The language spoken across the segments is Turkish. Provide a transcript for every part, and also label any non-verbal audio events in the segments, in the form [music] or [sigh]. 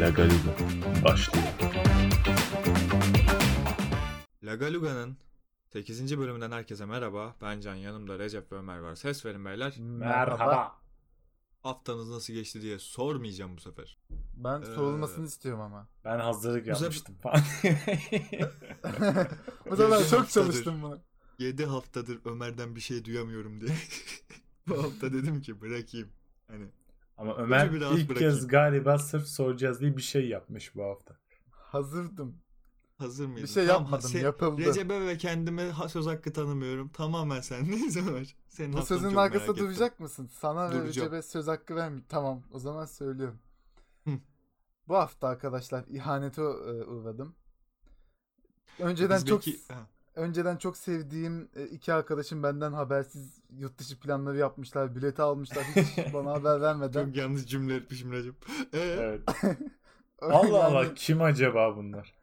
La Galuga başlıyor. La Galuga'nın 8. bölümünden herkese merhaba. Ben Can, yanımda Recep ve Ömer var. Ses verin beyler. Merhaba. Haftanız nasıl geçti diye sormayacağım bu sefer. Ben Ee, sorulmasını istiyorum ama. Ben hazırlık yapmıştım falan. [laughs] [laughs] Bu sefer Yedi çok çalıştım buna. 7 haftadır Ömer'den bir şey duyamıyorum diye. [laughs] bu hafta dedim ki bırakayım. Hani Ama Ömer ilk bırakayım. kez galiba sırf soracağız diye bir şey yapmış bu hafta. Hazırdım. hazır mıydın? Bir şey Tamam, yapmadım, se- yapıldı. Recep'e ve kendime söz hakkı tanımıyorum. Tamamen sendeyiz Ömer. Senin Bu sözün arkasında merak ettim. duracak mısın? Sana ve. Recep'e söz hakkı vermi. Tamam o zaman söylüyorum. Hı. Bu hafta arkadaşlar ihanete e, uğradım. Önceden Biz çok belki- ha. Önceden çok sevdiğim e, iki arkadaşım benden habersiz yurt dışı planları yapmışlar. Bileti almışlar hiç [laughs] bana haber vermeden. Çok yanlış cümle etmişim Recep. Ee, Evet. [laughs] Allah Yani Allah kim acaba bunlar?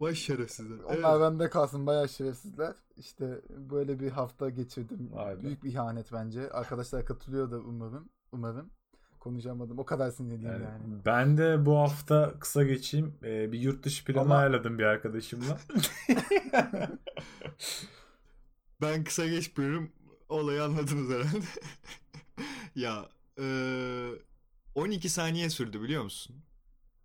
Vay şerefsizler. Onlar bende kalsın bayağı şerefsizler. İşte böyle bir hafta geçirdim. Vay be. Büyük bir ihanet bence. Arkadaşlar katılıyor da umarım. Umarım. Konuşamadım. O kadar sinirliyim Yani yani. Ben de bu hafta kısa geçeyim. Ee, bir yurt dışı planı Ama- ayarladım bir arkadaşımla. [laughs] Ben kısa geçmiyorum. Olayı anladınız herhalde. [laughs] ya eee, 12 saniye sürdü biliyor musun?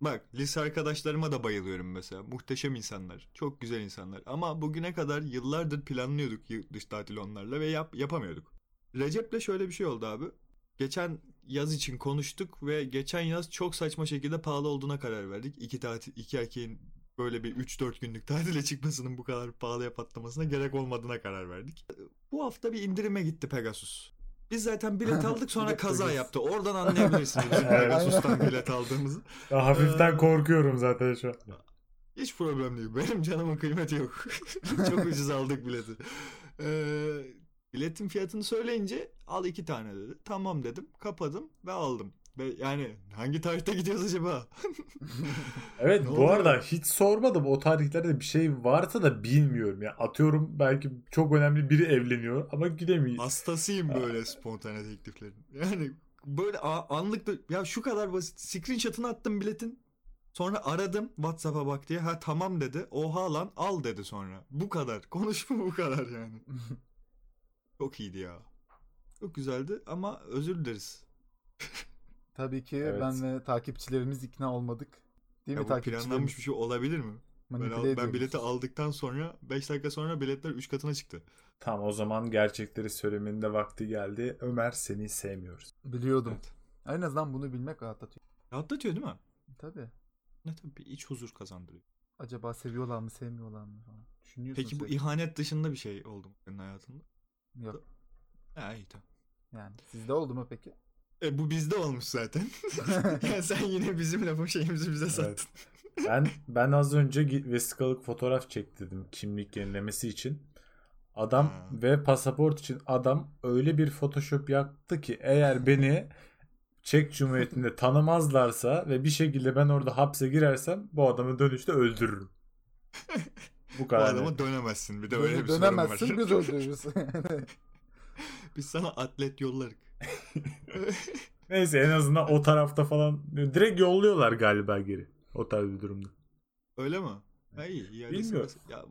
Bak lise arkadaşlarıma da bayılıyorum mesela. Muhteşem insanlar. Çok güzel insanlar. Ama bugüne kadar yıllardır planlıyorduk yurt dışı tatil onlarla ve yap, yapamıyorduk. Recep'le şöyle bir şey oldu abi. Geçen yaz için konuştuk ve geçen yaz çok saçma şekilde pahalı olduğuna karar verdik. İki tatil, iki erkeğin böyle bir 3-4 günlük [laughs] tatile çıkmasının bu kadar pahalıya patlamasına gerek olmadığına karar verdik. Bu hafta bir indirime gitti Pegasus. Biz zaten bilet [laughs] aldık sonra kaza yaptı. Oradan anlayabilirsiniz bizim. [laughs] Pegasus'tan bilet aldığımızı. Ya hafiften Ee, korkuyorum zaten şu an. Hiç problem değil. Benim canımın kıymeti yok. Çok ucuz aldık bileti. Ee, biletin fiyatını söyleyince al iki tane dedi. Tamam dedim. Kapadım ve aldım. Ve yani hangi tarihte gidiyoruz acaba? [laughs] Evet [laughs] bu arada hiç sormadım o tarihlerde bir şey varsa da bilmiyorum ya. Atıyorum belki çok önemli biri evleniyor ama gidemiyor. Hastasıyım böyle spontane tekliflerin. Yani böyle anlık da- ya şu kadar basit. Screenshot'ını attım biletin. Sonra aradım WhatsApp'a bak diye. Ha tamam dedi. Oha lan al dedi sonra. Bu kadar. [laughs] Konuşma bu kadar yani. Çok iyiydi ya. Çok güzeldi ama özür dileriz. [laughs] Tabii ki Evet. ben ve takipçilerimiz ikna olmadık. Değil Ya mi takipçilerimiz? planlanmış bir şey olabilir mi? Ben, al- ben bileti aldıktan sonra 5 dakika sonra biletler 3 katına çıktı. Tamam o zaman gerçekleri söylemenin de vakti geldi. Ömer seni sevmiyoruz. Biliyordum. Evet. En azından bunu bilmek rahatlatıyor. Rahatlatıyor değil mi? Tabii. Ne tabii bir iç huzur kazandırıyor. Acaba seviyorlar mı sevmiyorlar mı falan. Düşünüyorsun Peki bu ihanet dışında bir şey oldu mu senin hayatında? Yok. Ha iyi tamam. Yani sizde oldu mu peki? E bu bizde olmuş zaten. [laughs] yani sen yine bizim lafın şeyimizi bize sattın. Ben ben az önce vesikalık fotoğraf çektirdim kimlik yenilemesi için. Adam Ha. ve pasaport için adam öyle bir photoshop yaptı ki eğer beni [laughs] Çek Cumhuriyeti'nde tanımazlarsa ve bir şekilde ben orada hapse girersem bu adamı dönüşte öldürürüm. [laughs] Bu Bu kadar. adama net. dönemezsin. Bir de öyle bir Dönemezsin sorun var. biz öldürürüz. [laughs] Biz sana atlet yollarız. [laughs] Neyse en azından o tarafta falan direkt yolluyorlar galiba geri. O tarz bir durumda. öyle mi? Ha iyi. iyi hadi Bilmiyorum. Ya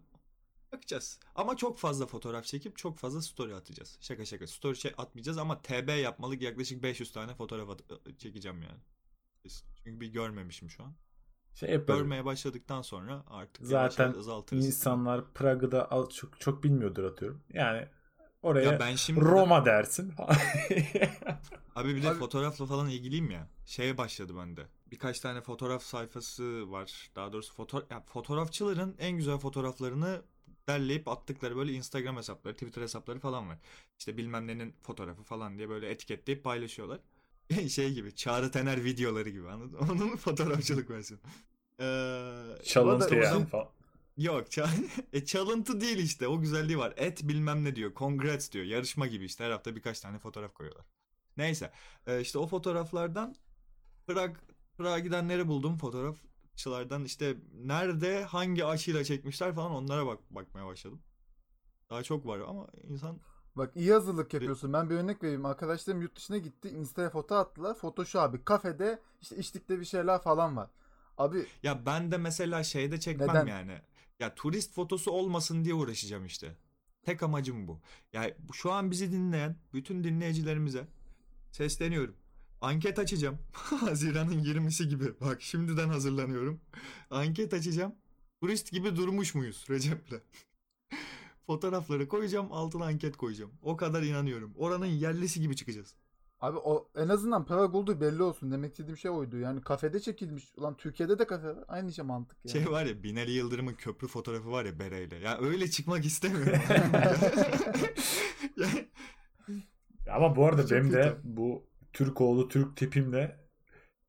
bakacağız. Ama çok fazla fotoğraf çekip çok fazla story atacağız. Şaka şaka. Story şey atmayacağız ama TB yapmalık yaklaşık 500 tane fotoğraf at- çekeceğim yani. Çünkü bir görmemişim şu an. Şey yaparım. Görmeye başladıktan sonra artık Zaten azaltırız. insanlar Prag'da al- çok çok bilmiyordur atıyorum. Yani oraya ya ben şimdi Roma dersin. [laughs] Abi bir de Abi- fotoğrafla falan ilgiliyim ya. Şeye başladı bende. Birkaç tane fotoğraf sayfası var. Daha doğrusu foto ya fotoğrafçıların en güzel fotoğraflarını derleyip attıkları böyle Instagram hesapları, Twitter hesapları falan var. İşte bilmem nenin fotoğrafı falan diye böyle etiketleyip paylaşıyorlar. [laughs] şey gibi, Çağrı Tener videoları gibi anladın? [laughs] Onun fotoğrafçılık versiyonu. Ee, Çalıntı yani uzun- falan. Yok ça- [laughs] e, çalıntı değil işte o güzelliği var. Et bilmem ne diyor. Congrats diyor. Yarışma gibi işte her hafta birkaç tane fotoğraf koyuyorlar. Neyse e, işte o fotoğraflardan Prag Prag'a gidenleri buldum fotoğrafçılardan işte nerede hangi açıyla çekmişler falan onlara bak bakmaya başladım. Daha çok var ama insan Bak iyi hazırlık yapıyorsun. Ben bir örnek vereyim. Arkadaşlarım yurt dışına gitti. Insta'ya foto attılar. Foto şu abi. Kafede işte içtikleri bir şeyler falan var. Abi Ya ben de mesela şeyde çekmem Neden? yani. Ya turist fotosu olmasın diye uğraşacağım işte. Tek amacım bu. Ya şu an bizi dinleyen bütün dinleyicilerimize sesleniyorum. Anket açacağım. [laughs] Haziran'ın 20'si gibi. Bak şimdiden hazırlanıyorum. Anket açacağım. Turist gibi durmuş muyuz Recep'le? Fotoğrafları koyacağım, altına anket koyacağım. O kadar inanıyorum. Oranın yerlisi gibi çıkacağız. abi o en azından para bulduğu belli olsun. Demek istediğim şey oydu. Yani kafede çekilmiş. Ulan Türkiye'de de kafe var. Aynı şey mantık yani. Şey var ya Binali Yıldırım'ın köprü fotoğrafı var ya bereyle. Ya öyle çıkmak istemiyorum. [laughs] Ya- Ama bu arada Çok benim de bu Türk oğlu Türk tipimle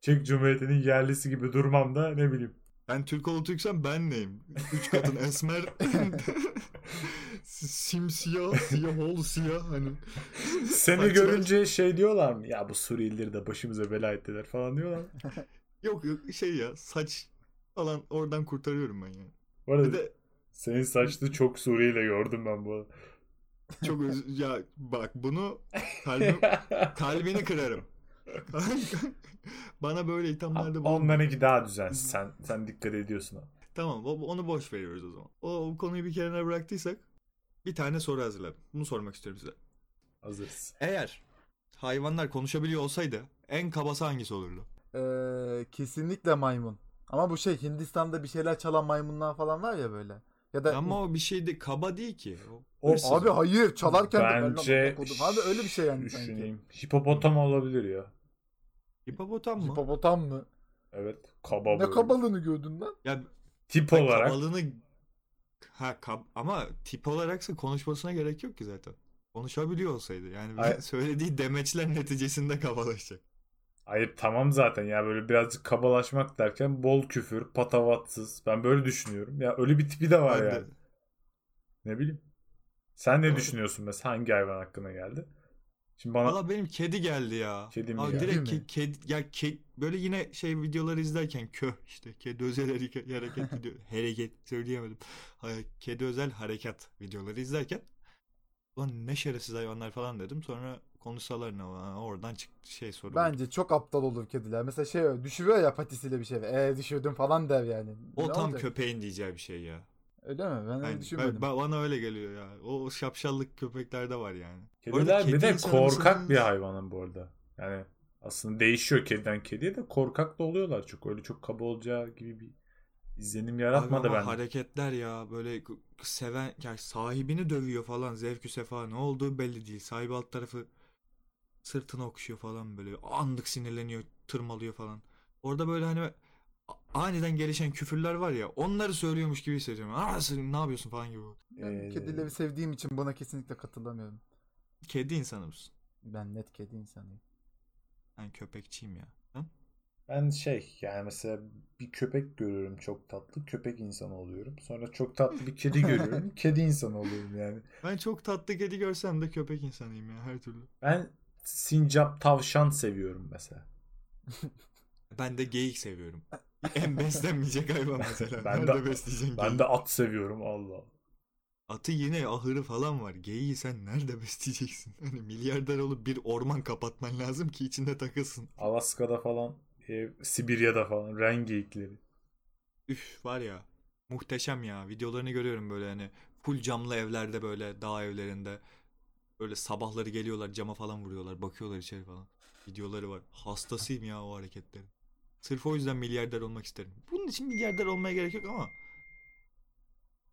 Çek Cumhuriyeti'nin yerlisi gibi durmam da ne bileyim. ben Türk oğlu Türksem ben neyim? Üç kadın [laughs] esmer. [laughs] Simsiyah, siyah oğlu siyah hani. Seni görünce şey diyorlar mı? Ya bu Suriyelileri de başımıza bela ettiler falan diyorlar mı? [laughs] Yok yok şey ya saç falan oradan kurtarıyorum ben yani. Bu arada Bir de senin saçlı çok Suriyeli gördüm ben bu arada. çok öz- ya bak bunu [laughs] kalbim, kalbini kırarım. [laughs] Bana böyle ithamlarda bulunma. Onlarınki daha düzensiz. Sen sen dikkat ediyorsun. ama. Tamam onu boş veriyoruz o zaman. O, o konuyu bir kenara bıraktıysak bir tane soru hazırladım. Bunu sormak istiyorum size. Hazırız. Eğer hayvanlar konuşabiliyor olsaydı en kabası hangisi olurdu? Ee, kesinlikle maymun. Ama bu şey Hindistan'da bir şeyler çalan maymunlar falan var ya böyle. Ya da Ama o bir şey de kaba değil ki. O O- abi hayır çalarken de ben Bence lan okudum. Abi öyle bir şey yani sanki. düşüneyim. Hipopotam olabilir ya. Hipopotam mı? Hipopotam mı? Evet. Kaba Ne böyle. kabalığını gördün lan? Ya Tip ben olarak. kabalığını ha kab- ama tip olaraksa konuşmasına gerek yok ki zaten. Konuşabiliyor olsaydı. Yani Ay- [laughs] söylediği demeçler neticesinde kabalaşacak. Hayır tamam zaten ya böyle birazcık kabalaşmak derken bol küfür, patavatsız. Ben böyle düşünüyorum. Ya öyle bir tipi de var Ben de- yani. Ne bileyim. Sen ne Doğru. düşünüyorsun mesela? Hangi hayvan hakkına geldi? Şimdi bana Valla benim kedi geldi ya. Kedi mi Abi geldi? direkt ke- kedi ya ke- böyle yine şey videoları izlerken köh işte kedi özel hareket, hareket [laughs] video hareket söyleyemedim. Kedi özel harekat videoları izlerken ulan ne şerefsiz hayvanlar falan dedim. Sonra konuşsalar ne oradan çıktı şey soru. Bence çok aptal olur kediler. Mesela şey düşürüyor ya patisiyle bir şey. Eee düşürdüm falan der yani. o Ne tam olacak? köpeğin diyeceği bir şey ya. Öyle mi? Ben öyle Ben, düşünmedim. ben- bana öyle geliyor ya. O, o şapşallık köpeklerde var yani. Kediler bir de korkak mısınız? bir hayvanın bu arada. Yani aslında değişiyor kediden kediye de korkak da oluyorlar çok. Öyle çok kaba olacağı gibi bir izlenim yaratmadı bende. hareketler ya böyle seven yani sahibini dövüyor falan zevkü sefa ne olduğu belli değil. Sahibi alt tarafı sırtını okşuyor falan böyle anlık sinirleniyor tırmalıyor falan. Orada böyle hani aniden gelişen küfürler var ya onları söylüyormuş gibi hissediyorum. Aa sen ne yapıyorsun falan gibi. Ben Ee, kedileri sevdiğim için buna kesinlikle katılamıyorum. Kedi insanı mısın? Ben net kedi insanıyım. Ben köpekçiyim ya. Sen? Ben şey yani mesela bir köpek görüyorum çok tatlı köpek insanı oluyorum. Sonra çok tatlı bir kedi görüyorum [laughs] kedi insanı oluyorum yani. Ben çok tatlı kedi görsem de köpek insanıyım ya her türlü. Ben sincap tavşan seviyorum mesela. Ben de geyik seviyorum. [laughs] En beslenmeyecek hayvan mesela. Ben Nerede de- besleyeceksin Ben de at seviyorum Allah. Allah. Atı yine ahırı falan var. Geyiği sen nerede besleyeceksin? [laughs] Hani milyarder olup bir orman kapatman lazım ki içinde takılsın. Alaska'da falan, e, Sibirya'da falan ren geyikleri. Üf var ya. Muhteşem ya. Videolarını görüyorum böyle hani full camlı evlerde böyle dağ evlerinde. Böyle sabahları geliyorlar cama falan vuruyorlar. Bakıyorlar içeri falan. Videoları var. Hastasıyım ya o hareketlerin. Sırf o yüzden milyarder olmak isterim. Bunun için milyarder olmaya gerek yok ama.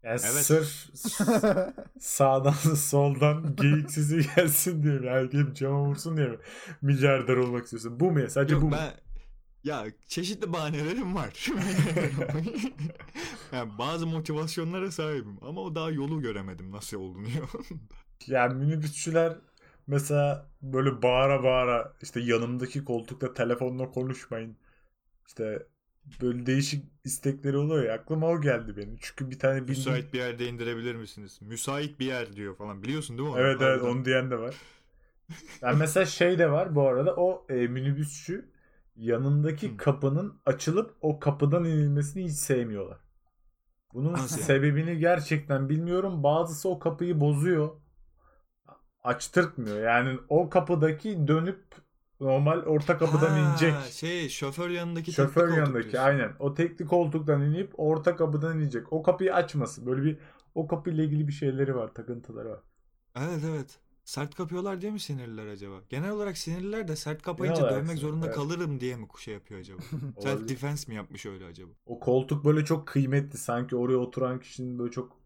Yani Evet. sırf [laughs] sağdan soldan geyik sizi gelsin diye mi? Herkes cama vursun diye mi? Milyarder olmak istiyorsun. Bu mu ya? Sadece Yok bu mu? ben ya çeşitli bahanelerim var. [laughs] yani bazı motivasyonlara sahibim ama o daha yolu göremedim nasıl olduğunu. [laughs] Yani minibüsçüler mesela böyle bağıra bağıra işte yanımdaki koltukta telefonla konuşmayın. İşte böyle değişik istekleri oluyor ya. Aklıma o geldi benim. Çünkü bir tane bildiğim... Müsait bir yerde indirebilir misiniz? Müsait bir yer diyor falan. Biliyorsun değil mi onu? Evet evet onu diyen de var. [laughs] Yani mesela şey de var bu arada o e, minibüsçü yanındaki Hı. kapının açılıp o kapıdan inilmesini hiç sevmiyorlar. Bunun Nasıl yani? sebebini gerçekten bilmiyorum. Bazısı o kapıyı bozuyor. Açtırtmıyor. Yani o kapıdaki dönüp Normal orta kapıdan Ha, inecek. Şey şoför yanındaki Şoför koltuk yanındaki diyorsun. aynen. O tekli koltuktan inip orta kapıdan inecek. O kapıyı açmasın. Böyle bir o kapıyla ilgili bir şeyleri var, takıntıları var. Evet evet. Sert kapıyorlar diye mi sinirliler acaba? Genel olarak sinirliler de sert kapayınca Genel dövmek zorunda evet. kalırım diye mi şey yapıyor acaba? [laughs] Self defense mi yapmış öyle acaba? O koltuk böyle çok kıymetli. Sanki oraya oturan kişinin böyle çok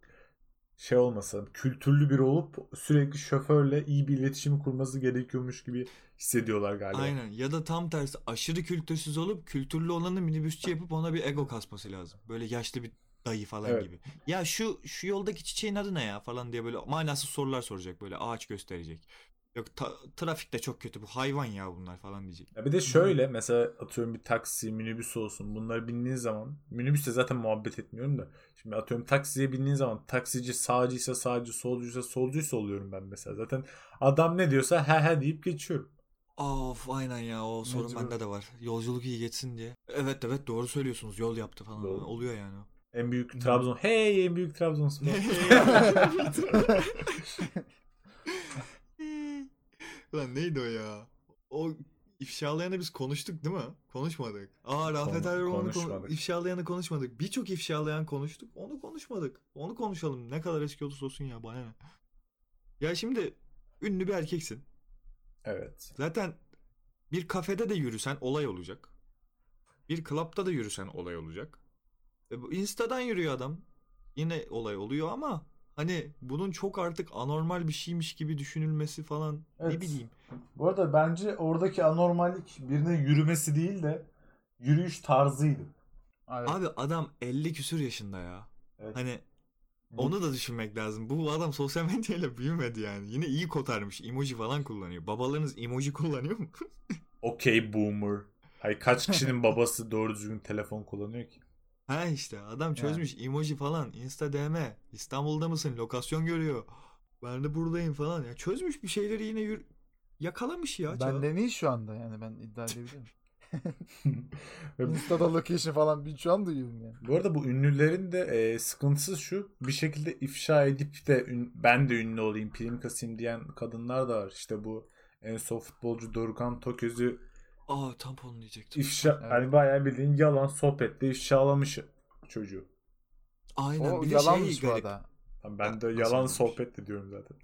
şey olmasa, kültürlü biri olup sürekli şoförle iyi bir iletişim kurması gerekiyormuş gibi hissediyorlar galiba. Aynen ya da tam tersi aşırı kültürsüz olup kültürlü olanı minibüsçü yapıp ona bir ego kasması lazım. Böyle yaşlı bir dayı falan Evet. gibi. Ya şu şu yoldaki çiçeğin adı ne ya falan diye böyle manasız sorular soracak böyle ağaç gösterecek. Yok ta- trafikte çok kötü bu hayvan ya bunlar falan diyecek. Ya bir de şöyle mesela atıyorum bir taksi, minibüs olsun. Bunları bindiğin zaman minibüste zaten muhabbet etmiyorum da. Şimdi atıyorum taksiye bindiğin zaman taksici sağcıysa sağcı, solcuysa solcuysa oluyorum ben mesela. Zaten adam ne diyorsa he he deyip geçiyorum. Of aynen ya o sorun Mecbur. bende de var. Yolculuk iyi geçsin diye. Evet evet doğru söylüyorsunuz yol yaptı falan. Doğru. Oluyor yani o. En büyük Trabzon. Hey en büyük Trabzonspor. [laughs] [laughs] [laughs] Ulan neydi o ya? O ifşalayanı biz konuştuk değil mi? Konuşmadık. Aa Rafet Konu- Erdoğan'ı konu- ifşalayanı konuşmadık. Birçok ifşalayan konuştuk. Onu konuşmadık. Onu konuşalım. Ne kadar eski olursa olsun ya bana ne. Ya şimdi ünlü bir erkeksin. evet. Zaten bir kafede de yürüsen olay olacak. Bir klapta da yürüsen olay olacak. E bu Insta'dan yürüyor adam. Yine olay oluyor ama hani bunun çok artık anormal bir şeymiş gibi düşünülmesi falan ne Evet. bileyim. Bu arada bence oradaki anormallik birine yürümesi değil de yürüyüş tarzıydı. Evet. Abi adam 50 küsür yaşında ya. Evet. Hani onu da düşünmek lazım. Bu adam sosyal medyayla büyümedi yani. Yine iyi kotarmış. Emoji falan kullanıyor. Babalarınız emoji kullanıyor mu? [laughs] Okey boomer. Hayır kaç kişinin babası doğru düzgün telefon kullanıyor ki? Ha işte adam çözmüş emoji falan insta DM İstanbul'da mısın lokasyon görüyor ben de buradayım falan ya çözmüş bir şeyleri yine yür- yakalamış ya çağ. Benden iyi şu anda yani ben iddia edebilirim. [laughs] Insta'da location falan bir şu an duyuyorum yani. Bu arada bu ünlülerin de e, sıkıntısı şu bir şekilde ifşa edip de ün- ben de ünlü olayım prim kasayım diyen kadınlar da var. İşte bu en son futbolcu Dorukhan Toköz'ü Aa tampon diyecektim ifşa Evet. hani bayağı bildiğin yalan sohbette ifşalamış çocuğu. aynen O bir de yalanmış şey bu garip arada. Ben de Nasıl yalan anlamış? sohbet de diyorum zaten.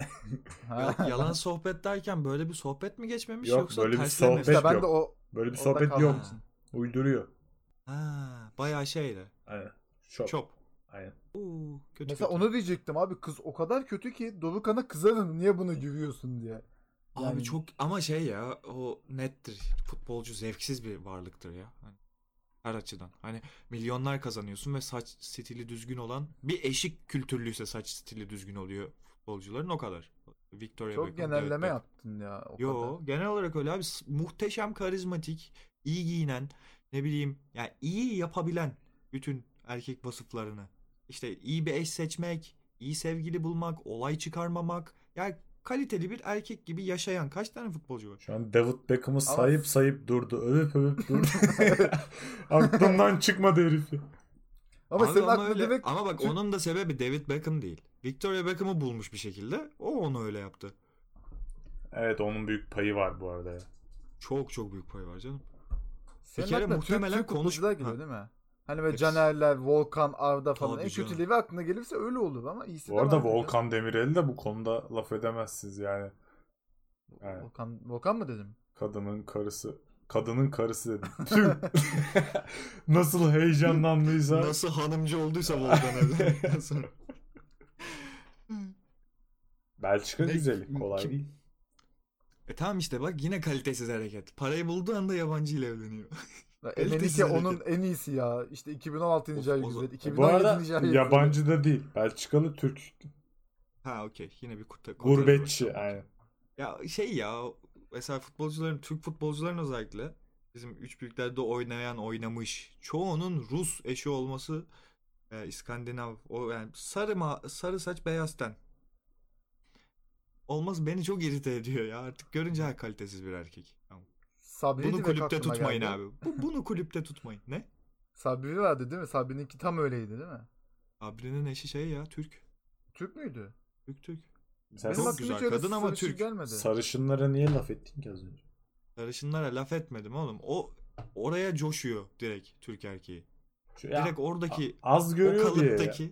[laughs] Yalan sohbet derken böyle bir sohbet mi geçmemiş Yok, yoksa böyle bir sohbet İşte ben yok. de o Böyle bir sohbet kaldığım yok. Uyduruyor. Ha, bayağı şeydi Aynen. Şop. çop Aynen. Oo, kötü mesela kötü. onu diyecektim abi kız o kadar kötü ki Dorukhan'a kızarım niye bunu gülüyorsun diye. Abi Yani- çok ama şey ya o nettir. Futbolcu zevksiz bir varlıktır ya. Hani her açıdan. Hani milyonlar kazanıyorsun ve saç stili düzgün olan bir eşik kültürlüyse saç stili düzgün oluyor futbolcuların o kadar. Victoria Çok Beckham, genelleme David yaptın ya o Yo genel olarak öyle abi muhteşem karizmatik, iyi giyinen, ne bileyim yani iyi yapabilen bütün erkek vasıflarını. İşte iyi bir eş seçmek, iyi sevgili bulmak, olay çıkarmamak. Yani kaliteli bir erkek gibi yaşayan kaç tane futbolcu var? Şu an David Beckham'ı Ama- sayıp sayıp durdu. Övüp övüp durdu. [laughs] Aklımdan çıkmadı herif. Ama Abi senin ama aklına öyle- direkt ama bak onun da sebebi David Beckham değil. Victoria Beckham'ı bulmuş bir şekilde. O onu öyle yaptı. Evet onun büyük payı var bu arada. Çok çok büyük pay var canım. senin kere aklına muhtemelen Türk, Türk konuş- Ha. değil mi? Hani böyle. Canerler, Volkan, Arda falan Tabii en canım. kötüleri aklına gelirse öyle olur ama iyisi Bu de arada vardır ya. Volkan Demirel'i de bu konuda laf edemezsiniz yani. yani Volkan, Volkan mı dedim? kadının karısı. Kadının karısı dedim. Tüh. [laughs] Nasıl heyecanlandıysa. Nasıl hanımcı olduysa Volkan evlendikten [laughs] [laughs] sonra. Belçika Ne- güzeli. Kolay kim- değil. E tamam işte bak yine kalitesiz hareket. Parayı bulduğu anda yabancı ile evleniyor. Ya Kalitesiz Emenike onun en iyisi ya. İşte 2016. Of, ay güzel. zaman- 2017. Bu arada yabancı da değil. Belçikalı Türk. ha okey yine bir kurta, Gurbetçi. Aynen. Ya şey ya mesela futbolcuların Türk futbolcuların özellikle bizim üç büyüklerde oynayan oynamış çoğunun Rus eşi olması e, İskandinav o yani sarı ma sarı saç beyaz ten olmaz beni çok irite ediyor ya artık görünce ha kalitesiz bir erkek. Tamam. Sabri Bunu kulüpte tutmayın geldi. abi. Bu, bunu kulüpte tutmayın. Ne? Sabri vardı değil mi? Sabri'ninki tam öyleydi değil mi? Abri'nin eşi şey ya Türk. Türk müydü? Türk Türk. Sen Benim Çok güzel kadın ama Türk. gelmedi. sarışınlara niye laf ettin ki az önce? Sarışınlara laf etmedim oğlum. O oraya coşuyor direkt Türk erkeği. Şu- ya, Direkt oradaki az o görüyor diye. [laughs]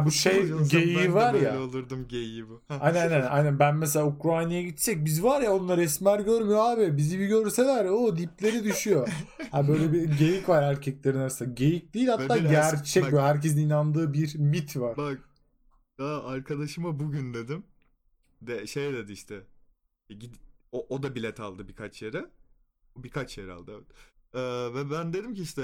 ya. bu şey ben geyiği var böyle ya. olurdum geyiği bu. Aynen aynen aynen ben mesela Ukrayna'ya gitsek biz var ya onlar esmer görmüyor abi. Bizi bir görseler o dipleri düşüyor. ha böyle bir geyik var erkeklerin arasında. Geyik değil hatta Böyle gerçek bak- böyle herkesin inandığı bir mit var. Bak daha arkadaşıma bugün dedim. De şey dedi işte. e, gid- o, o da bilet aldı birkaç yere. Birkaç yer aldı evet. Ee, ve ben dedim ki işte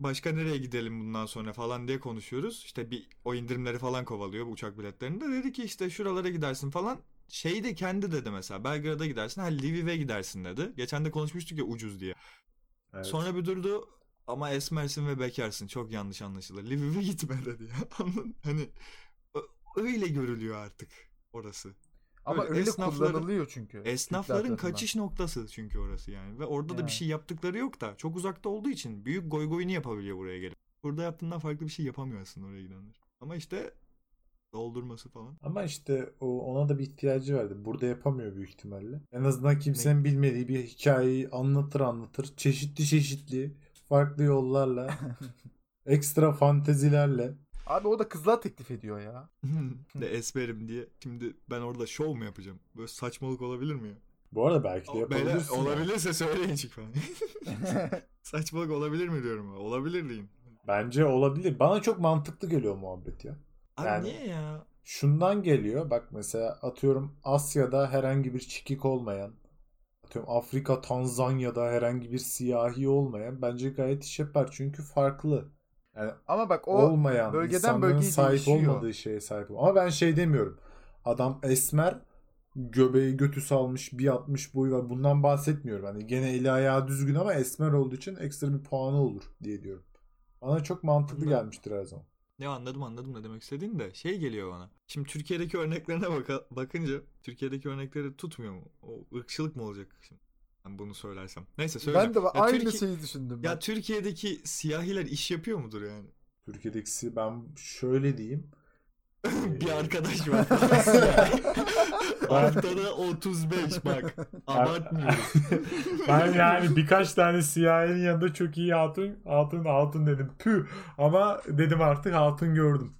başka nereye gidelim bundan sonra falan diye konuşuyoruz. İşte bir o indirimleri falan kovalıyor bu uçak biletlerinde. Dedi ki işte şuralara gidersin falan. Şey de kendi dedi mesela Belgrad'a gidersin. Ha Lviv'e gidersin dedi. Geçen de konuşmuştuk ya ucuz diye. Evet. Sonra bir durdu ama esmersin ve bekarsın. Çok yanlış anlaşılır. Lviv'e gitme dedi ya. [laughs] Hani öyle görülüyor artık orası. Ama Öyle öyle kullanılıyor çünkü. Esnafların kaçış noktası çünkü orası yani. Ve orada da Yani. bir şey yaptıkları yok da. Çok uzakta olduğu için büyük goy goyunu yapabiliyor buraya gelip. Burada yaptığından farklı bir şey yapamıyor aslında oraya gidenler. Ama işte doldurması falan. Ama işte o, ona da bir ihtiyacı vardı. Burada yapamıyor büyük ihtimalle. En azından kimsenin bilmediği bir hikayeyi anlatır anlatır. Çeşitli çeşitli farklı yollarla [laughs] ekstra fantezilerle. Abi o da kızlar teklif ediyor ya. [laughs] de esmerim diye. Şimdi ben orada şov mu yapacağım? Böyle saçmalık olabilir mi ya? Bu arada belki de Beyler, yapabilirsin. ya. olabilirse söyleyin [laughs] çık falan. [laughs] Saçmalık olabilir mi diyorum. Olabilir deyin. Bence olabilir. Bana çok mantıklı geliyor muhabbet ya. Abi Yani- niye ya? Şundan geliyor. Bak mesela atıyorum Asya'da herhangi bir çikik olmayan atıyorum Afrika, Tanzanya'da herhangi bir siyahi olmayan bence gayet iş yapar. Çünkü farklı. Yani Ama bak o olmayan bölgeden bölgeye sahip değişiyor. olmadığı şeye sahip. Ama ben şey demiyorum. Adam esmer göbeği götü salmış bir 60 boyu var. Bundan bahsetmiyorum. Hani gene eli ayağı düzgün ama esmer olduğu için ekstra bir puanı olur diye diyorum. Bana çok mantıklı Anladım. gelmiştir her zaman. Ne anladım anladım ne demek istediğin de şey geliyor bana. Şimdi Türkiye'deki örneklerine baka- bakınca Türkiye'deki örnekleri tutmuyor mu? O ırkçılık mı olacak şimdi? Ben bunu söylersem. Neyse söyleyeceğim. ben de Ya aynı Türkiye- şeyi düşündüm. Ya ben. Türkiye'deki siyahiler iş yapıyor mudur yani? Türkiye'deki ben şöyle diyeyim. [laughs] bir Ee, arkadaş [laughs] var. Haftada 35 bak. Abartmıyorum. [laughs] ben yani birkaç tane siyahinin yanında çok iyi hatun hatun hatun dedim. Püh ama dedim artık hatun gördüm.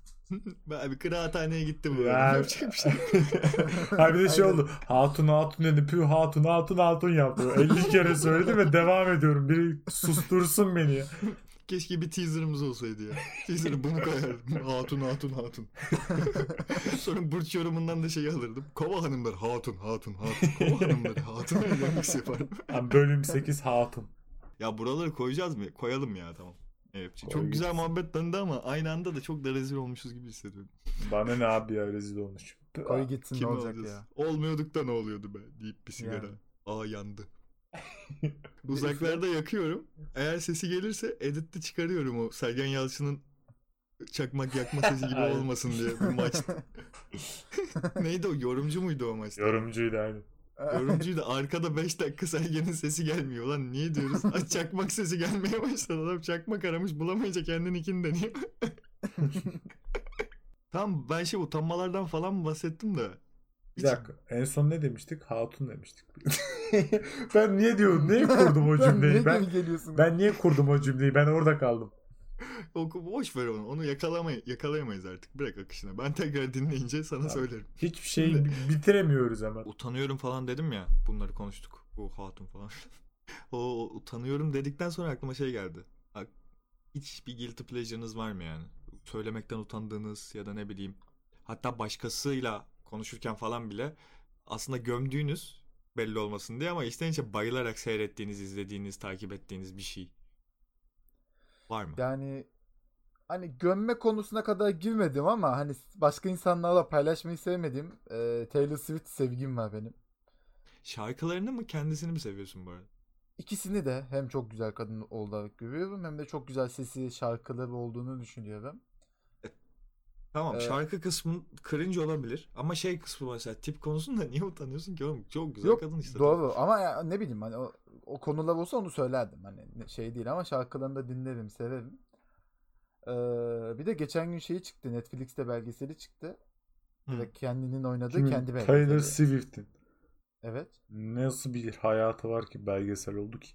Bir kıraathaneye gittim bu. Ya- Yapacak bir şey. [laughs] bir de şey Aynen. oldu. Hatun hatun dedi. Püh hatun hatun hatun yaptı. 50 kere söyledim ve devam ediyorum. Biri sustursun beni ya. Keşke bir teaserımız olsaydı ya. Teaser'ı bunu koyardım. Hatun hatun hatun. [laughs] Sonra burç yorumundan da şey alırdım. Kova hanımlar hatun hatun hatun. Kova hanımları hatun. Remix yapardım. Ha, bölüm 8 hatun. Ya buraları koyacağız mı? Koyalım ya tamam. Evet. Koy Çok güzel muhabbet döndü ama aynı anda da çok da rezil olmuşuz gibi hissediyorum. Bana ne abi ya rezil olmuş. Koy gitsin Kim ne olacak olacağız? ya. Olmuyorduk da ne oluyordu be deyip bir sigara. Yani. Aa yandı. [laughs] Uzaklarda yakıyorum. Eğer sesi gelirse editte çıkarıyorum o Sergen Yalçın'ın çakmak yakma sesi gibi [laughs] olmasın diye bir maç. [laughs] Neydi o? Yorumcu muydu o maçta? Yorumcuydu aynı. Yorumcuydu. Arkada 5 dakika Sergen'in sesi gelmiyor. Lan niye diyoruz? Ay çakmak sesi gelmeye başladı. Adam çakmak aramış bulamayınca kendininkini deniyor. [laughs] Tamam ben şey utanmalardan falan bahsettim de. Bir dakika. En son ne demiştik? Hatun demiştik. [laughs] ben niye diyorum? Niye kurdum o [laughs] cümleyi? Ben geri geliyorsun? ben niye kurdum o cümleyi? Ben orada kaldım. O, boş ver onu. Onu yakalamay yakalayamayız artık. Bırak akışına. Ben tekrar dinleyince sana Tamam. söylerim. Hiçbir şeyi bi- bitiremiyoruz hemen. Utanıyorum falan dedim ya. Bunları konuştuk. Bu hatun falan. [laughs] o utanıyorum dedikten sonra aklıma şey geldi. Hiç bir guilty pleasure'ınız var mı yani? Söylemekten utandığınız ya da ne bileyim. Hatta başkasıyla konuşurken falan bile aslında gömdüğünüz belli olmasın diye ama içten içe bayılarak seyrettiğiniz, izlediğiniz, takip ettiğiniz bir şey. Var mı? Yani hani gömme konusuna kadar girmedim ama hani başka insanlarla paylaşmayı sevmediğim e, Taylor Swift sevgim var benim. Şarkılarını mı kendisini mi seviyorsun bu arada? İkisini de hem çok güzel kadın olarak görüyorum hem de çok güzel sesi şarkıları olduğunu düşünüyorum. Tamam Ee, şarkı kısmı cringe olabilir ama şey kısmı mesela tip konusunda [laughs] niye utanıyorsun ki oğlum? Çok güzel Yok kadın işte. doğru ama ya, ne bileyim hani o, o konular olsa onu söylerdim hani şey değil ama şarkılarını da dinlerim severim. Ee, bir de geçen gün şeyi çıktı Netflix'te belgeseli çıktı. Direkt kendinin oynadığı Kimin? kendi Taylor belgeseli. Swift'in. Evet. Nasıl bir hayatı var ki belgesel oldu ki?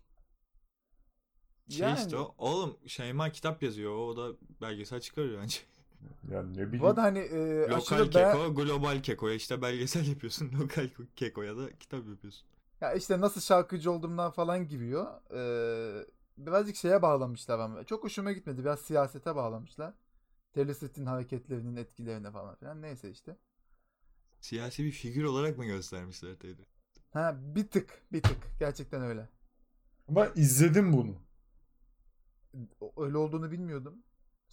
Şey Yani- işte o. Oğlum Şeyma kitap yazıyor. O da belgesel çıkarıyor bence. Yani ne bileyim. Bu arada hani e, Lokal aşırı be- keko, global kekoya işte belgesel yapıyorsun. [laughs] Lokal kekoya da kitap yapıyorsun. Ya işte nasıl şarkıcı olduğumdan falan giriyor. Ee, birazcık şeye bağlamışlar ama. Çok hoşuma gitmedi. Biraz siyasete bağlamışlar. Taylor Swift'in hareketlerinin etkilerine falan filan. Neyse işte. Siyasi bir figür olarak mı göstermişler Taylor? Ha bir tık bir tık. Gerçekten öyle. Ama izledim bunu. Öyle olduğunu bilmiyordum.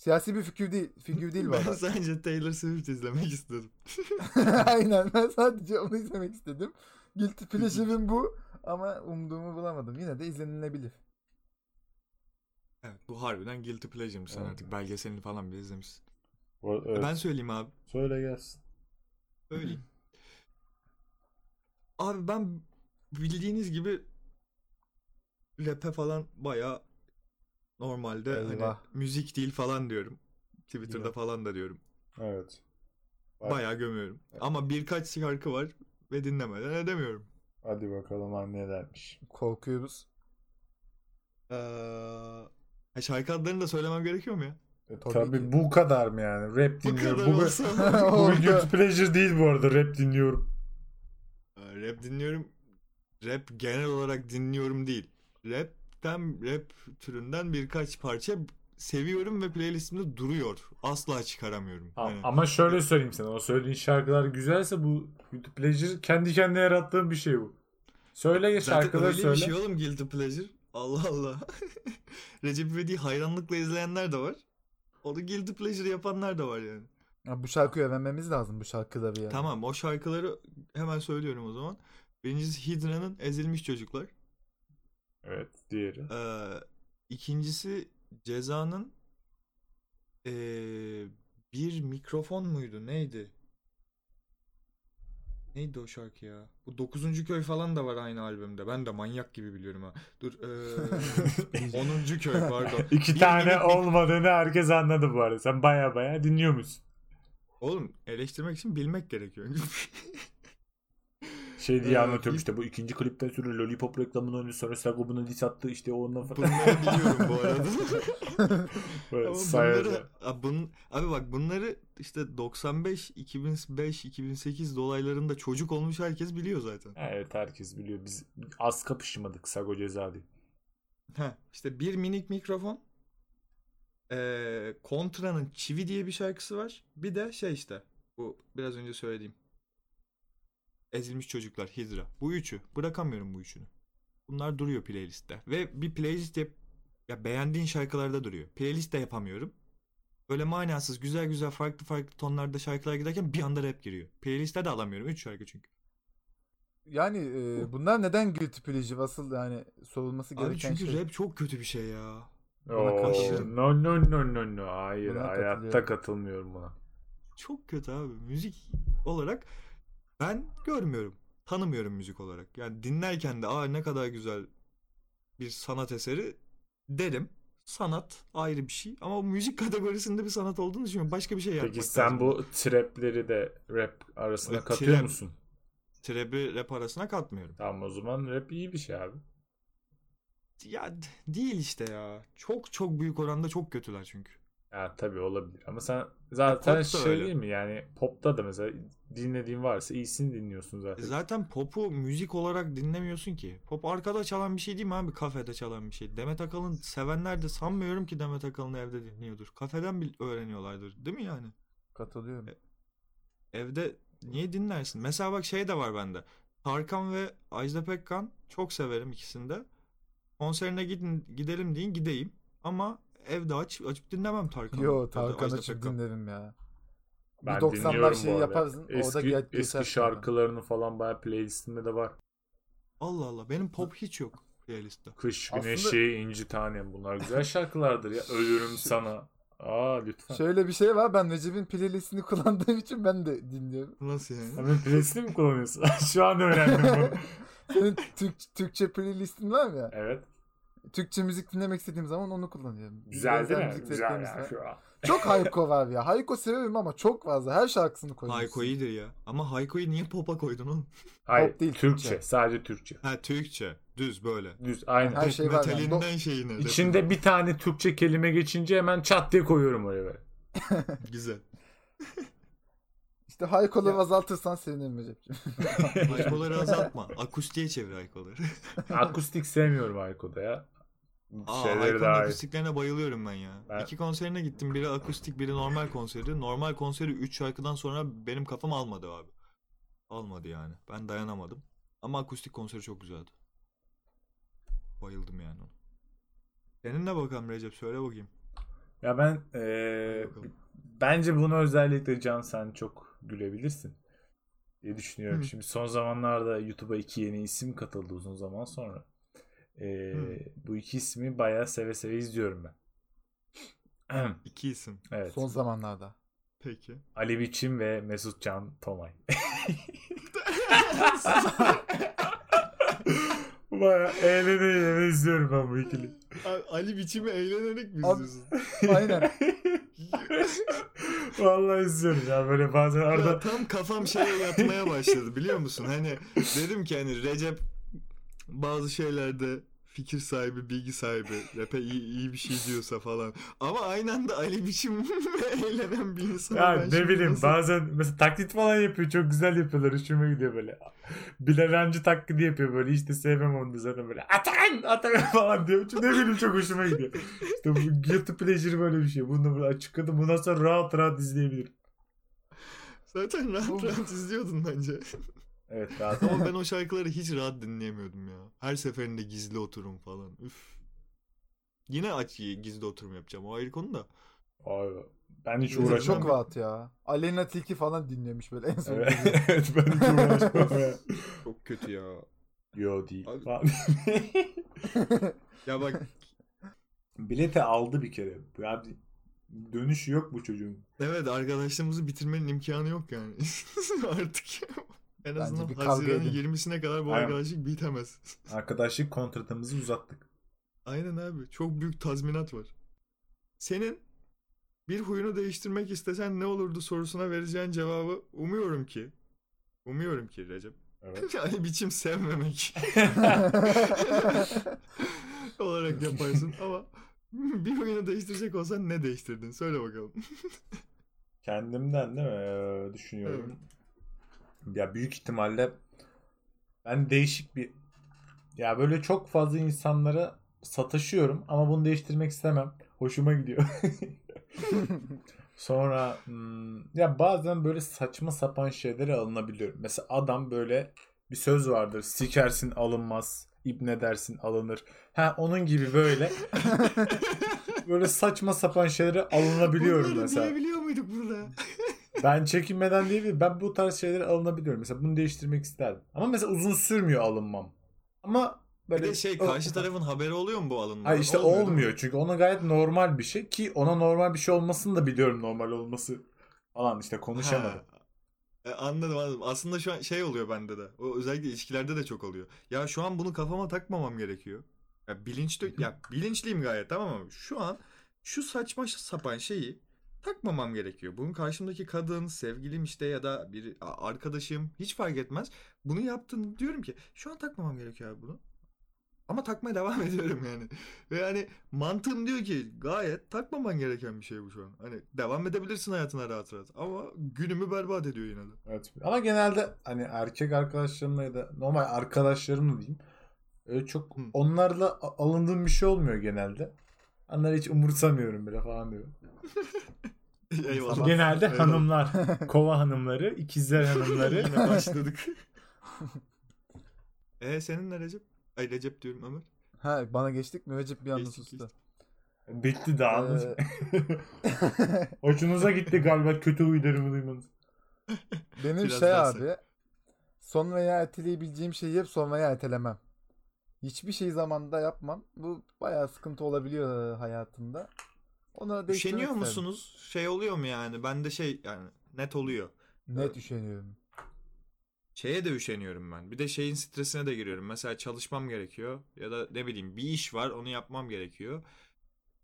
Siyasi bir figür değil. Figür değil bu Ben arada. sadece Taylor Swift izlemek istedim. [laughs] Aynen ben sadece onu izlemek istedim. Guilty Pleasure'ım bu ama umduğumu bulamadım. Yine de izlenilebilir. Evet bu harbiden guilty pleasure'mış sen Evet. artık belgeselini falan bile izlemişsin. Evet. Ben söyleyeyim abi. Söyle gelsin. Söyleyeyim. abi ben bildiğiniz gibi rap'e falan baya normalde hani Eyvah. müzik değil falan diyorum. Twitter'da Eyvah. falan da diyorum. Evet. Bak, Bayağı gömüyorum. Ama birkaç şarkı var ve dinlemeden edemiyorum. Hadi bakalım annelermiş. Korkuyoruz. Ee, şarkı adlarını da söylemem gerekiyor mu ya? E, Tabii tabii ki. bu kadar mı yani? Rap Bu dinliyorum. kadar Bu, [laughs] bu, olsa bu guilty pleasure değil bu arada. Rap dinliyorum. Rap dinliyorum. Rap genel olarak dinliyorum değil. Rap'ten, rap türünden birkaç parça seviyorum ve playlistimde duruyor. Asla çıkaramıyorum. A- Hani- Ama şöyle söyleyeyim sana. O söylediğin şarkılar güzelse bu guilty pleasure kendi kendine yarattığın bir şey bu. Söyle Zaten şarkıları öyle söyle. bir şey oğlum Guilty Pleasure. Allah Allah. [laughs] Recep İvedik'i hayranlıkla izleyenler de var. Onu Guilty Pleasure yapanlar da var yani. Ya bu şarkıyı öğrenmemiz lazım bu şarkıları yani. Tamam o şarkıları hemen söylüyorum o zaman. Birincisi Hydra'nın Ezilmiş Çocuklar. Evet. Diğeri. Ee, ikincisi Ceza'nın ee, bir mikrofon muydu neydi? Neydi o şarkı ya? Bu 9. köy falan da var aynı albümde. Ben de manyak gibi biliyorum ha. Dur. Ee, 10. [laughs] köy pardon. İki Bir tane minik- olmadığını herkes anladı bu arada. Sen baya baya dinliyor musun? Oğlum eleştirmek için bilmek gerekiyor. [laughs] Şey diye Ee, anlatıyorum işte bu ikinci klipten sonra Lollipop reklamını oynuyor sonra Sago buna diss attı işte ondan falan. Bunları biliyorum bu arada. [laughs] Böyle Ama sayacağım. bunları, abi, bun- abi bak bunları işte 95, 2005, 2008 dolaylarında çocuk olmuş herkes biliyor zaten. Evet herkes biliyor. Biz az kapışmadık Sago ceza diye. Heh, işte bir minik mikrofon. Ee, Kontra'nın Çivi diye bir şarkısı var. Bir de şey işte bu biraz önce söylediğim. Ezilmiş Çocuklar, Hydra. Bu üçü. Bırakamıyorum bu üçünü. Bunlar duruyor playlistte. Ve bir playlist yap ya beğendiğin şarkılarda duruyor. Playlist de yapamıyorum. Böyle manasız güzel güzel farklı farklı tonlarda şarkılar giderken bir anda rap giriyor. Playliste de alamıyorum. Üç şarkı çünkü. Yani e, bunlar neden guilty pleasure? Asıl yani sorulması Abi gereken çünkü şey. rap çok kötü bir şey ya. Oo, karşı- no no no no no. Hayır Buna hayatta katılmıyorum buna. Çok kötü abi. Müzik olarak ben görmüyorum. Tanımıyorum müzik olarak. Yani dinlerken de aa ne kadar güzel bir sanat eseri derim. Sanat ayrı bir şey ama müzik [laughs] kategorisinde bir sanat olduğunu düşünüyorum. Başka bir şey yapmak Peki sen lazım. bu trapleri de rap arasına Evet, katıyor trap. musun? Trap'i rap arasına katmıyorum. Tamam o zaman rap iyi bir şey abi. Ya d- değil işte ya. Çok çok büyük oranda çok kötüler çünkü. Ya tabii olabilir ama sen zaten pop da şey öyle. değil mi yani popta da mesela dinlediğin varsa iyisini dinliyorsun E zaten. Zaten pop'u müzik olarak dinlemiyorsun ki. Pop arkada çalan bir şey değil mi abi? Kafede çalan bir şey. Demet Akalın sevenler de sanmıyorum ki Demet Akalın'ı evde dinliyordur. Kafeden bil öğreniyorlardır. Değil mi yani? Katılıyorum. Evde niye dinlersin? Mesela bak şey de var bende. Tarkan ve Ajda Pekkan çok severim ikisini de. Konserine gidin, gidelim deyin gideyim. Ama evde aç, açıp dinlemem Tarkan'ı. Yo ya da Tarkan Ajda açıp dinlerim ya. Ben bir 90'lar dinliyorum şeyi yaparsın, orada Eski, ge- eski geçersin şarkılarını falan bayağı playlistimde de var. Allah Allah benim pop hiç yok playlistte. Kış Aslında- güneşi, inci tanem bunlar güzel şarkılardır ya. Ölürüm sana. Aa lütfen. Şöyle bir şey var ben Recep'in playlistini [laughs] kullandığım için ben de dinliyorum. Nasıl yani? Sen benim playlistimi mi kullanıyorsun? [laughs] Şu an öğrendim bunu. [laughs] Senin Türk, Türkçe playlistin var mı ya? Evet. Türkçe müzik dinlemek istediğim zaman onu kullanıyorum. Güzel değil mi? müzik Güzel zevklerimiz ya. var. Şu an. Çok [laughs] Hayko var ya. Hayko severim ama çok fazla. Her şarkısını koymuşsun. Hayko iyidir ya. Ama Hayko'yu niye pop'a koydun oğlum? Hayır Pop değil, Türkçe. Türkçe. Sadece Türkçe. Ha Türkçe. Düz böyle. Düz aynen. Her şey var yani. Metalinden şeyine. İçinde bir tane Türkçe kelime geçince hemen çat diye koyuyorum oraya böyle. [laughs] Güzel. [laughs] İşte Hayko'ları azaltırsan sevinirim Recep'ciğim. [laughs] Haykoları azaltma. Akustiğe çevir Haykoları. [laughs] Akustik sevmiyorum Ayko'da ya. Aa, Şeyleri Hayko'nun akustiklerine bayılıyorum ben ya. Ben- İki konserine gittim. Biri akustik, biri normal konseri. Normal konseri 3 şarkıdan sonra benim kafam almadı abi. Almadı yani. Ben dayanamadım. Ama akustik konseri çok güzeldi. Bayıldım yani. ona. Senin ne bakalım Recep? Söyle bakayım. Ya ben eee, Bakalım. bence bunu özellikle Can sen çok gülebilirsin diye düşünüyorum. Hı. Şimdi son zamanlarda YouTube'a iki yeni isim katıldı uzun zaman sonra. Eee, bu iki ismi bayağı seve seve izliyorum ben. [clears throat] İki isim. evet. Son zamanlarda. Peki. Ali Biçim ve Mesut Can Tomay. [laughs] Bayağı eğlene eğlene izliyorum ben bu ikili. Ali biçimi eğlenerek mi izliyorsun? Aynen. [laughs] [laughs] Vallahi izliyorum ya böyle bazen Ya arada tam kafam şeye yatmaya başladı biliyor musun? Hani dedim ki hani Recep bazı şeylerde fikir sahibi, bilgi sahibi, rap'e iyi, iyi bir şey diyorsa falan. Ama aynı anda Ali biçim [laughs] eğlenen bir insan. Ya ne bileyim nasıl- bazen mesela taklit falan yapıyor çok güzel yapıyorlar hoşuma gidiyor böyle. Bilal Hancı taklidi yapıyor böyle işte sevmem onu zaten böyle Atakan Atakan [laughs] falan diyor. Ne bileyim çok hoşuma gidiyor. İşte bu guilty pleasure böyle bir şey. Bunu da böyle açıkladım. Bundan sonra rahat rahat izleyebilirim. Zaten rahat rahat izliyordun bence. Evet rahat. Ama ben o şarkıları hiç rahat dinleyemiyordum ya. Her seferinde gizli oturum falan. Üf. Yine aç gizli oturum yapacağım. O ayrı konu da. Abi, ben hiç Recep uğraşmam. Çok rahat ya. Aleyna Tilki falan dinlemiş böyle en son. Evet, [laughs] evet ben hiç uğraşmam ya. Çok kötü ya. Yo değil. Abi-. [laughs] Ya bak Bilete aldı bir kere. Ya dönüşü yok bu çocuğun. Evet arkadaşlığımızı bitirmenin imkanı yok yani. [laughs] Artık en Bence azından Haziran'ın edin. 20'sine kadar bu Aynen. arkadaşlık bitemez. [laughs] Arkadaşlık kontratımızı uzattık. Aynen abi. Çok büyük tazminat var. Senin bir huyunu değiştirmek istesen ne olurdu sorusuna vereceğin cevabı umuyorum ki umuyorum ki Recep. Evet. [laughs] Yani biçim sevmemek [laughs] olarak yaparsın ama bir huyunu değiştirecek olsan ne değiştirdin? Söyle bakalım. Kendimden değil mi? Ee, düşünüyorum. Ya büyük ihtimalle ben değişik bir ya böyle çok fazla insanlara sataşıyorum ama bunu değiştirmek istemem. Hoşuma gidiyor. [laughs] Sonra hmm, ya bazen böyle saçma sapan şeylere alınabiliyorum. Mesela adam böyle bir söz vardır. Sikersin alınmaz. İbne dersin alınır. Ha onun gibi böyle [laughs] böyle saçma sapan şeylere alınabiliyorum Bunları mesela. diyebiliyor muyduk burada? Ben çekinmeden değil de ben bu tarz şeylere alınabiliyorum. Mesela bunu değiştirmek isterdim. Ama mesela uzun sürmüyor alınmam. Ama Bir böyle de şey karşı tarafın haberi oluyor mu bu alınma? Hayır işte Olmuyor, olmuyor, mi? çünkü ona gayet normal bir şey ki ona normal bir şey olmasını da biliyorum normal olması falan işte konuşamadım. Ha. E, anladım anladım. Aslında şu an şey oluyor bende de. O özellikle ilişkilerde de çok oluyor. Ya şu an bunu kafama takmamam gerekiyor. Ya bilinçli ya bilinçliyim gayet tamam mı? Şu an şu saçma sapan şeyi takmamam gerekiyor. Bunun karşımdaki kadın, sevgilim işte ya da bir arkadaşım hiç fark etmez. Bunu yaptın diyorum ki şu an takmamam gerekiyor abi bunu. Ama takmaya [laughs] devam ediyorum yani. Ve yani mantığım diyor ki gayet takmaman gereken bir şey bu şu an. Hani devam edebilirsin hayatına rahat rahat. Ama günümü berbat ediyor yine de. Evet. Ama genelde hani erkek arkadaşlarımla ya da normal arkadaşlarımla diyeyim. Öyle çok Hı. onlarla alındığım bir şey olmuyor genelde. Onları hiç umursamıyorum bile falan diyor. [laughs] Eyvallah. Genelde Eyvallah. hanımlar, [laughs] kova hanımları, ikizler hanımları. Yine [laughs] başladık. e senin ne Recep? Ay Recep diyorum Ömer. ha bana geçtik mi? Recep bir anda Geçtik, sustu. Bitti daha. Ee, Hoşunuza gitti galiba kötü huylarımı duymanız. Benim Biraz şey daha abi. Son veya erteleyebileceğim şeyi hep son veya ertelemem. Hiçbir şeyi zamanında yapmam. Bu bayağı sıkıntı olabiliyor e, hayatımda. Değiştirmek Üşeniyor isterim. musunuz? Şey oluyor mu yani? Bende şey yani net oluyor. Net üşeniyorum. Şeye de üşeniyorum ben. Bir de şeyin stresine de giriyorum. Mesela çalışmam gerekiyor. Ya da ne bileyim bir iş var onu yapmam gerekiyor.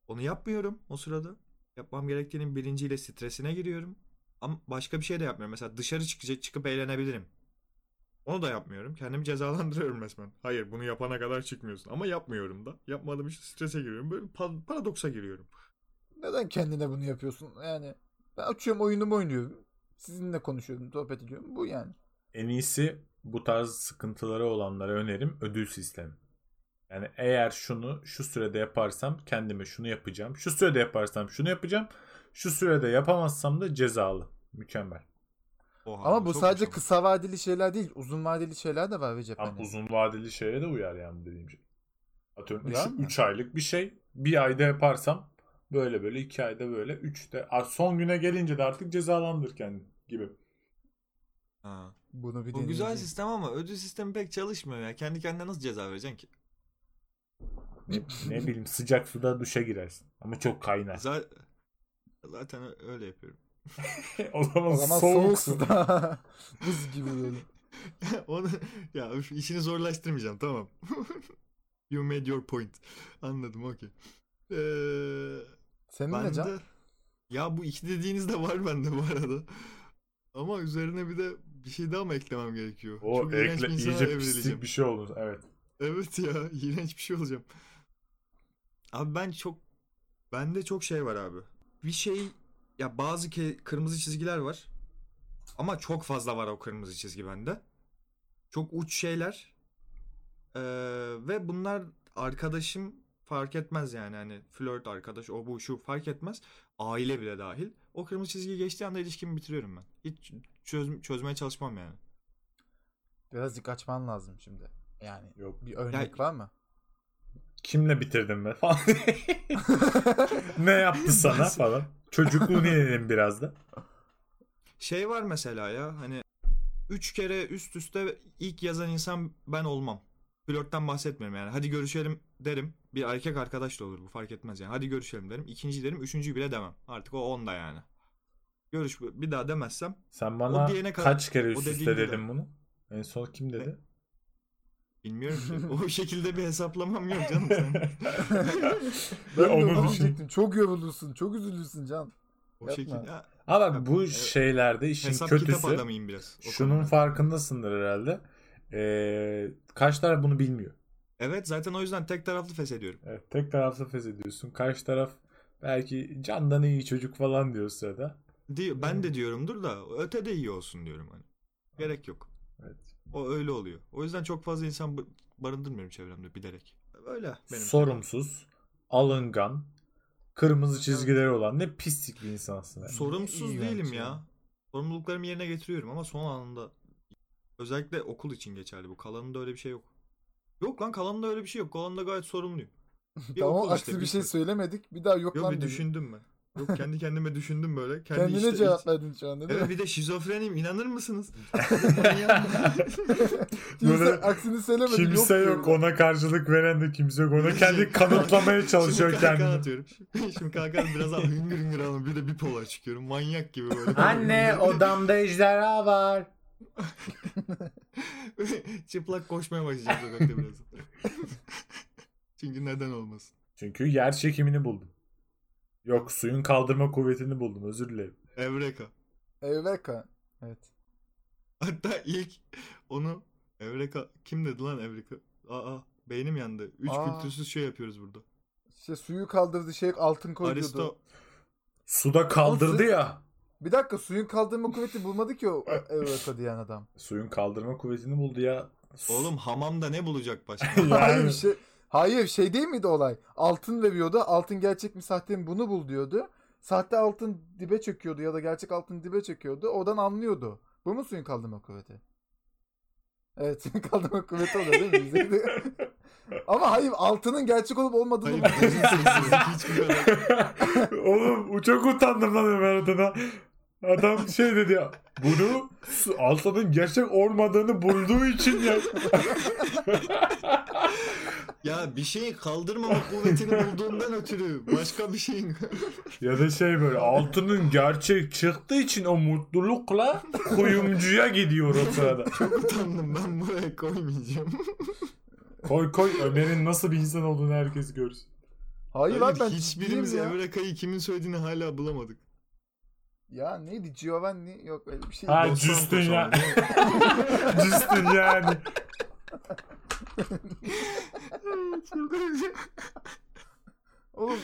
Onu yapmıyorum o sırada. Yapmam gerektiğinin bilinciyle stresine giriyorum. Ama başka bir şey de yapmıyorum. Mesela dışarı çıkacak çıkıp eğlenebilirim. Onu da yapmıyorum. Kendimi cezalandırıyorum resmen. Hayır bunu yapana kadar çıkmıyorsun. Ama yapmıyorum da. Yapmadığım için strese giriyorum. Böyle pa- paradoksa giriyorum. Neden kendine bunu yapıyorsun? Yani ben açıyorum oyunumu oynuyorum. Sizinle konuşuyorum, sohbet ediyorum. Bu yani. En iyisi bu tarz sıkıntıları olanlara önerim ödül sistemi. Yani eğer şunu şu sürede yaparsam kendime şunu yapacağım. Şu sürede yaparsam şunu yapacağım. Şu sürede yapamazsam da cezalı. Mükemmel. Oha, Ama bu çok sadece hoş kısa vadeli şeyler değil. Uzun vadeli şeyler de var Recep. Ama hani. uzun vadeli şeye de uyar yani dediğim şey. Atıyorum Uyar mı? 3 aylık bir şey. Bir ayda yaparsam böyle böyle 2 ayda böyle 3'te son güne gelince de artık cezalandır kendini gibi. Ha. Bunu bir Bu güzel sistem ama ödül sistemi pek çalışmıyor ya. Kendi kendine nasıl ceza vereceksin ki? Ne, ne bileyim sıcak suda duşa girersin. Ama çok kaynar. Zaten, zaten öyle yapıyorum. [laughs] o zaman, O zaman soğuk, suda. [laughs] Buz gibi böyle. [laughs] Onu ya üf, işini zorlaştırmayacağım tamam. you made your point. Anladım okey. Ee, Senin ne ben Can? de ya bu iki dediğiniz de var bende bu arada. Ama üzerine bir de bir şey daha mı eklemem gerekiyor? O Çok iğrenç ekle, bir iyice pislik bir şey olur. Evet. Evet ya iğrenç bir şey olacağım. Abi ben çok bende çok şey var abi. Bir şey ya bazı ke- kırmızı çizgiler var. Ama çok fazla var o kırmızı çizgi bende. Çok uç şeyler. Ee, ve bunlar arkadaşım fark etmez yani hani flört arkadaş o bu şu fark etmez. Aile bile dahil. O kırmızı çizgiyi geçtiği anda ilişkimi bitiriyorum ben. Hiç çöz- çözmeye çalışmam yani. Birazcık açman lazım şimdi. Yani Yok. bir örnek var mı? Kimle bitirdim ben falan. [laughs] ne yaptı sana falan. Çocukluğunu inelim biraz da. Şey var mesela ya hani üç kere üst üste ilk yazan insan ben olmam. Flörtten bahsetmiyorum yani. Hadi görüşelim derim. Bir erkek arkadaş da olur bu fark etmez yani. Hadi görüşelim derim. İkinci derim. Üçüncüyü bile demem. Artık o onda yani. Görüş bir daha demezsem. Sen bana O diyene kadar- kaç kere üst üste dedin bunu? En son kim dedi? Bilmiyorum ki. [laughs] o şekilde bir hesaplamam yok canım sen. [laughs] Ben de onu düşün. diyecektim. Çok yorulursun. Çok üzülürsün Can. O Yapma. şekilde. Ha, Ama bak bu Evet. şeylerde işin hesap kitap kötüsü adamıyım biraz. şunun konuda. farkındasındır herhalde. Ee, kaç taraf bunu bilmiyor. Evet zaten o yüzden tek taraflı feshediyorum. Evet, tek taraflı feshediyorsun. Karşı taraf belki candan iyi çocuk falan diyor sırada. Diyor, ben de diyorumdur da öte de iyi olsun diyorum hani. Gerek yok. Evet. O öyle oluyor. O yüzden çok fazla insan ba- barındırmıyorum çevremde bilerek. Öyle benim. Sorumsuz, alıngan, kırmızı çizgileri olan ne pislik bir insansın. yani. Sorumsuz İyi değilim bence ya. ya. Sorumluluklarımı yerine getiriyorum ama son anında özellikle okul için geçerli bu. Kalanında öyle bir şey yok. Yok lan kalanında öyle bir şey yok. Kalanında gayet sorumluyum. [laughs] Bir tamam aksi işte, bir şey söylemedik. Bir daha yok, Yok lan bir dedi. düşündüm ben. Yok kendi kendime düşündüm böyle. Kendi Kendine işte- cevap verdin şu anda değil Evet mi? bir de şizofreniyim inanır mısınız? [laughs] Kimse Böyle aksini söylemedi. Kimse yok, diyor. ona karşılık veren de kimse yok. Ona kendi kanıtlamaya çalışıyor Şimdi kahkaha kendini. atıyorum. Şimdi kahkaha biraz daha hüngür hüngür alalım. Bir de bipolar çıkıyorum. Manyak gibi böyle. [laughs] odamda ejderha var. [laughs] Çıplak koşmaya başlayacağım sokakta biraz. Çünkü neden olmasın? Çünkü yer çekimini buldum. Yok suyun kaldırma kuvvetini buldum özür dilerim. Evreka. Evreka. Evet. Hatta ilk onu Evreka kim dedi lan Evreka? Aa beynim yandı. Üç Aa. kültürsüz şey yapıyoruz burada. İşte suyu kaldırdı şey altın koyuyordu. Aristo Suda kaldırdı ya. Bir dakika suyun kaldırma kuvveti bulmadı ki o [laughs] Evreka diyen adam. Suyun kaldırma kuvvetini buldu ya. oğlum hamamda ne bulacak başka? [laughs] Yani. Hayır şey Hayır şey değil miydi olay? Altın veriyordu. Altın gerçek mi sahte mi bunu bul diyordu. Sahte altın dibe çekiyordu ya da gerçek altın dibe çekiyordu. Oradan anlıyordu. Bu mu suyun kaldırma kuvveti? Evet [laughs] suyun kaldırma kuvveti oluyor değil mi? Yüzeyde. [laughs] Ama hayır altının gerçek olup olmadığını Hayır. [laughs] Oğlum çok utandım lan Ömer adına. Adam şey dedi ya. Bunu altının gerçek olmadığını bulduğu için ya. Ya bir şeyi kaldırmama kuvvetini bulduğundan ötürü başka bir şeyin ya da şey böyle altının gerçek çıktığı için o mutlulukla kuyumcuya gidiyor o sırada. çok utandım ben buraya koymayacağım. Koy koy Ömer'in nasıl bir insan olduğunu herkes görsün. Hayır Hayır, abi ben hiçbirimiz ya. Evreka'yı kimin söylediğini hala bulamadık. Ya neydi Giovanni yok öyle bir şey. Ha Justin ya. Justin yani. Oğlum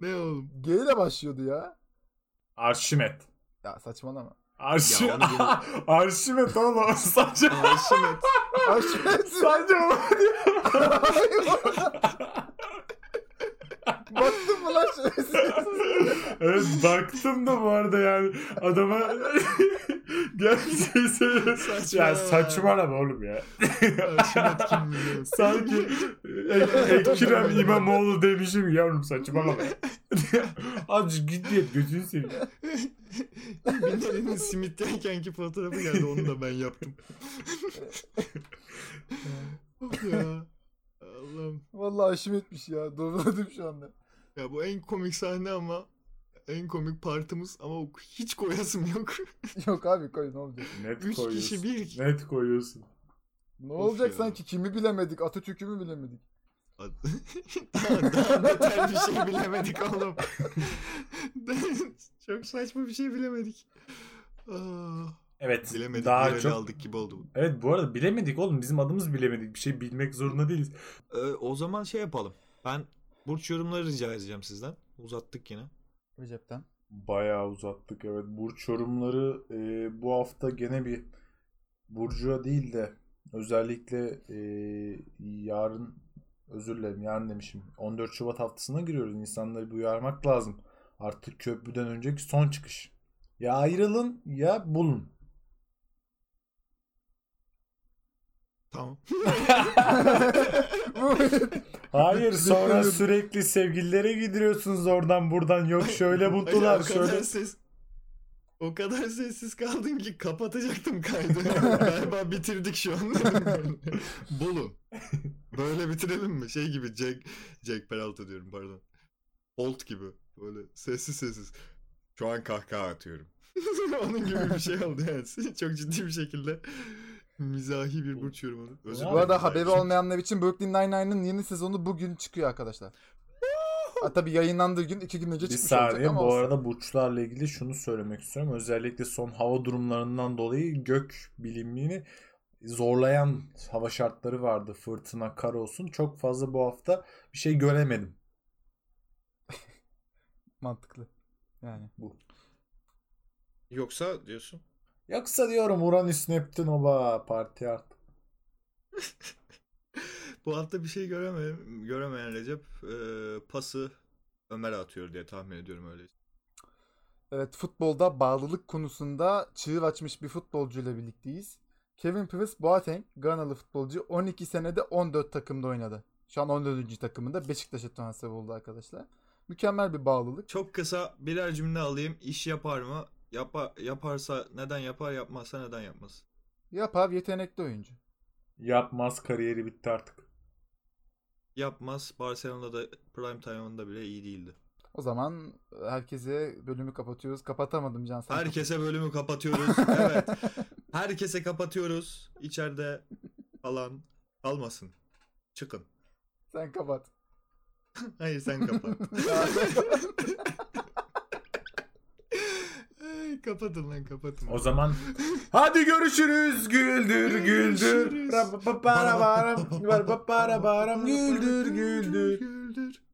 ne oğlum? G ile başlıyordu ya. Arşimet. Ya saçmalama. Arşimet. Ya [laughs] Arşimet oğlum. [laughs] Sadece Arşimet. Aşmet. Sadece [laughs] onu Baktın mı lan? [laughs] Evet baktım da bu arada yani adama [laughs] gerçeği söylüyor. Ya Saçmalama. oğlum ya. Sanki Ek- Ekrem İmamoğlu demişim yavrum saçmalama. Azıcık git diye gözünü seveyim. Binali'nin simitteykenki fotoğrafı geldi onu da ben yaptım. [laughs] Of ya. Allah'ım. Vallahi Aşmet'miş ya. Doğruladım şu anda. Ya bu en komik sahne ama en komik partımız ama o- hiç koyasım yok. [laughs] Yok abi koy ne olacak? Net Üç koyuyorsun. kişi bir Net koyuyorsun. Ne Of olacak ya. sanki kimi bilemedik? Atatürk'ü mü bilemedik? [laughs] daha, daha beter bir şey bilemedik oğlum. [laughs] çok saçma bir şey bilemedik. Aa, Evet. bilemedik daha çok. aldık gibi oldu. bu. Evet bu arada bilemedik oğlum. Bizim adımız bilemedik. Bir şey bilmek zorunda değiliz. Ee, o zaman şey yapalım. Ben burç yorumları rica edeceğim sizden. Uzattık yine. Recep'ten. Bayağı uzattık evet. Burç yorumları e, bu hafta gene bir Burcu'ya değil de özellikle e, yarın özür dilerim yarın demişim. 14 Şubat haftasına giriyoruz. İnsanları bir uyarmak lazım. Artık köprüden önceki son çıkış. Ya ayrılın ya bulun. Tamam. [laughs] [laughs] Hayır sonra sürekli sevgililere gidiyorsunuz oradan buradan yok şöyle buldular o kadar şöyle. ses o kadar sessiz kaldın ki kapatacaktım kaydı. Galiba [laughs] bitirdik şu an. [laughs] Bulun. Böyle bitirelim mi? Şey gibi Jack Jack Peralta diyorum pardon. Bolt gibi. Böyle sessiz sessiz. Şu an kahkaha atıyorum. [laughs] Onun gibi bir şey oldu yani. Çok ciddi bir şekilde mizahi bir burç yorumu. Özür Bu Bu arada haberi olmayanlar için Brooklyn Nine-Nine'ın yeni sezonu bugün çıkıyor arkadaşlar. Ha, tabii yayınlandığı gün iki gün önce Bir çıkmış saniye olacak ama bu olsun. arada burçlarla ilgili şunu söylemek istiyorum. Özellikle son hava durumlarından dolayı gök bilimini zorlayan hava şartları vardı. Fırtına, kar olsun. Çok fazla bu hafta bir şey göremedim. [laughs] Mantıklı. Yani. Yoksa diyorsun. Yoksa diyorum Uranüs, Neptün oba parti art. [laughs] Bu hafta bir şey göremeyen, göremeyen Recep e, pası Ömer'e atıyor diye tahmin ediyorum öyle. Evet futbolda bağlılık konusunda çığır açmış bir futbolcuyla birlikteyiz. Kevin Prince Boateng, Ganalı futbolcu 12 senede 14 takımda oynadı. Şu an 14. takımında Beşiktaş'a transfer oldu arkadaşlar. Mükemmel bir bağlılık. Çok kısa birer cümle alayım. İş yapar mı? Yapa, yaparsa neden yapar, yapmazsa neden yapmaz? Yap abi yetenekli oyuncu. Yapmaz kariyeri bitti artık. Yapmaz. Barcelona'da prime time'ında bile iyi değildi. O zaman herkese bölümü kapatıyoruz. Kapatamadım Can sen. Herkese bölümü kapatıyoruz. [laughs] evet. Herkese kapatıyoruz. İçeride kalan kalmasın. Çıkın. Sen kapat. [laughs] Hayır sen kapat. [laughs] Kapatın lan kapatın. O zaman hadi görüşürüz güldür güldür. Güldür güldür.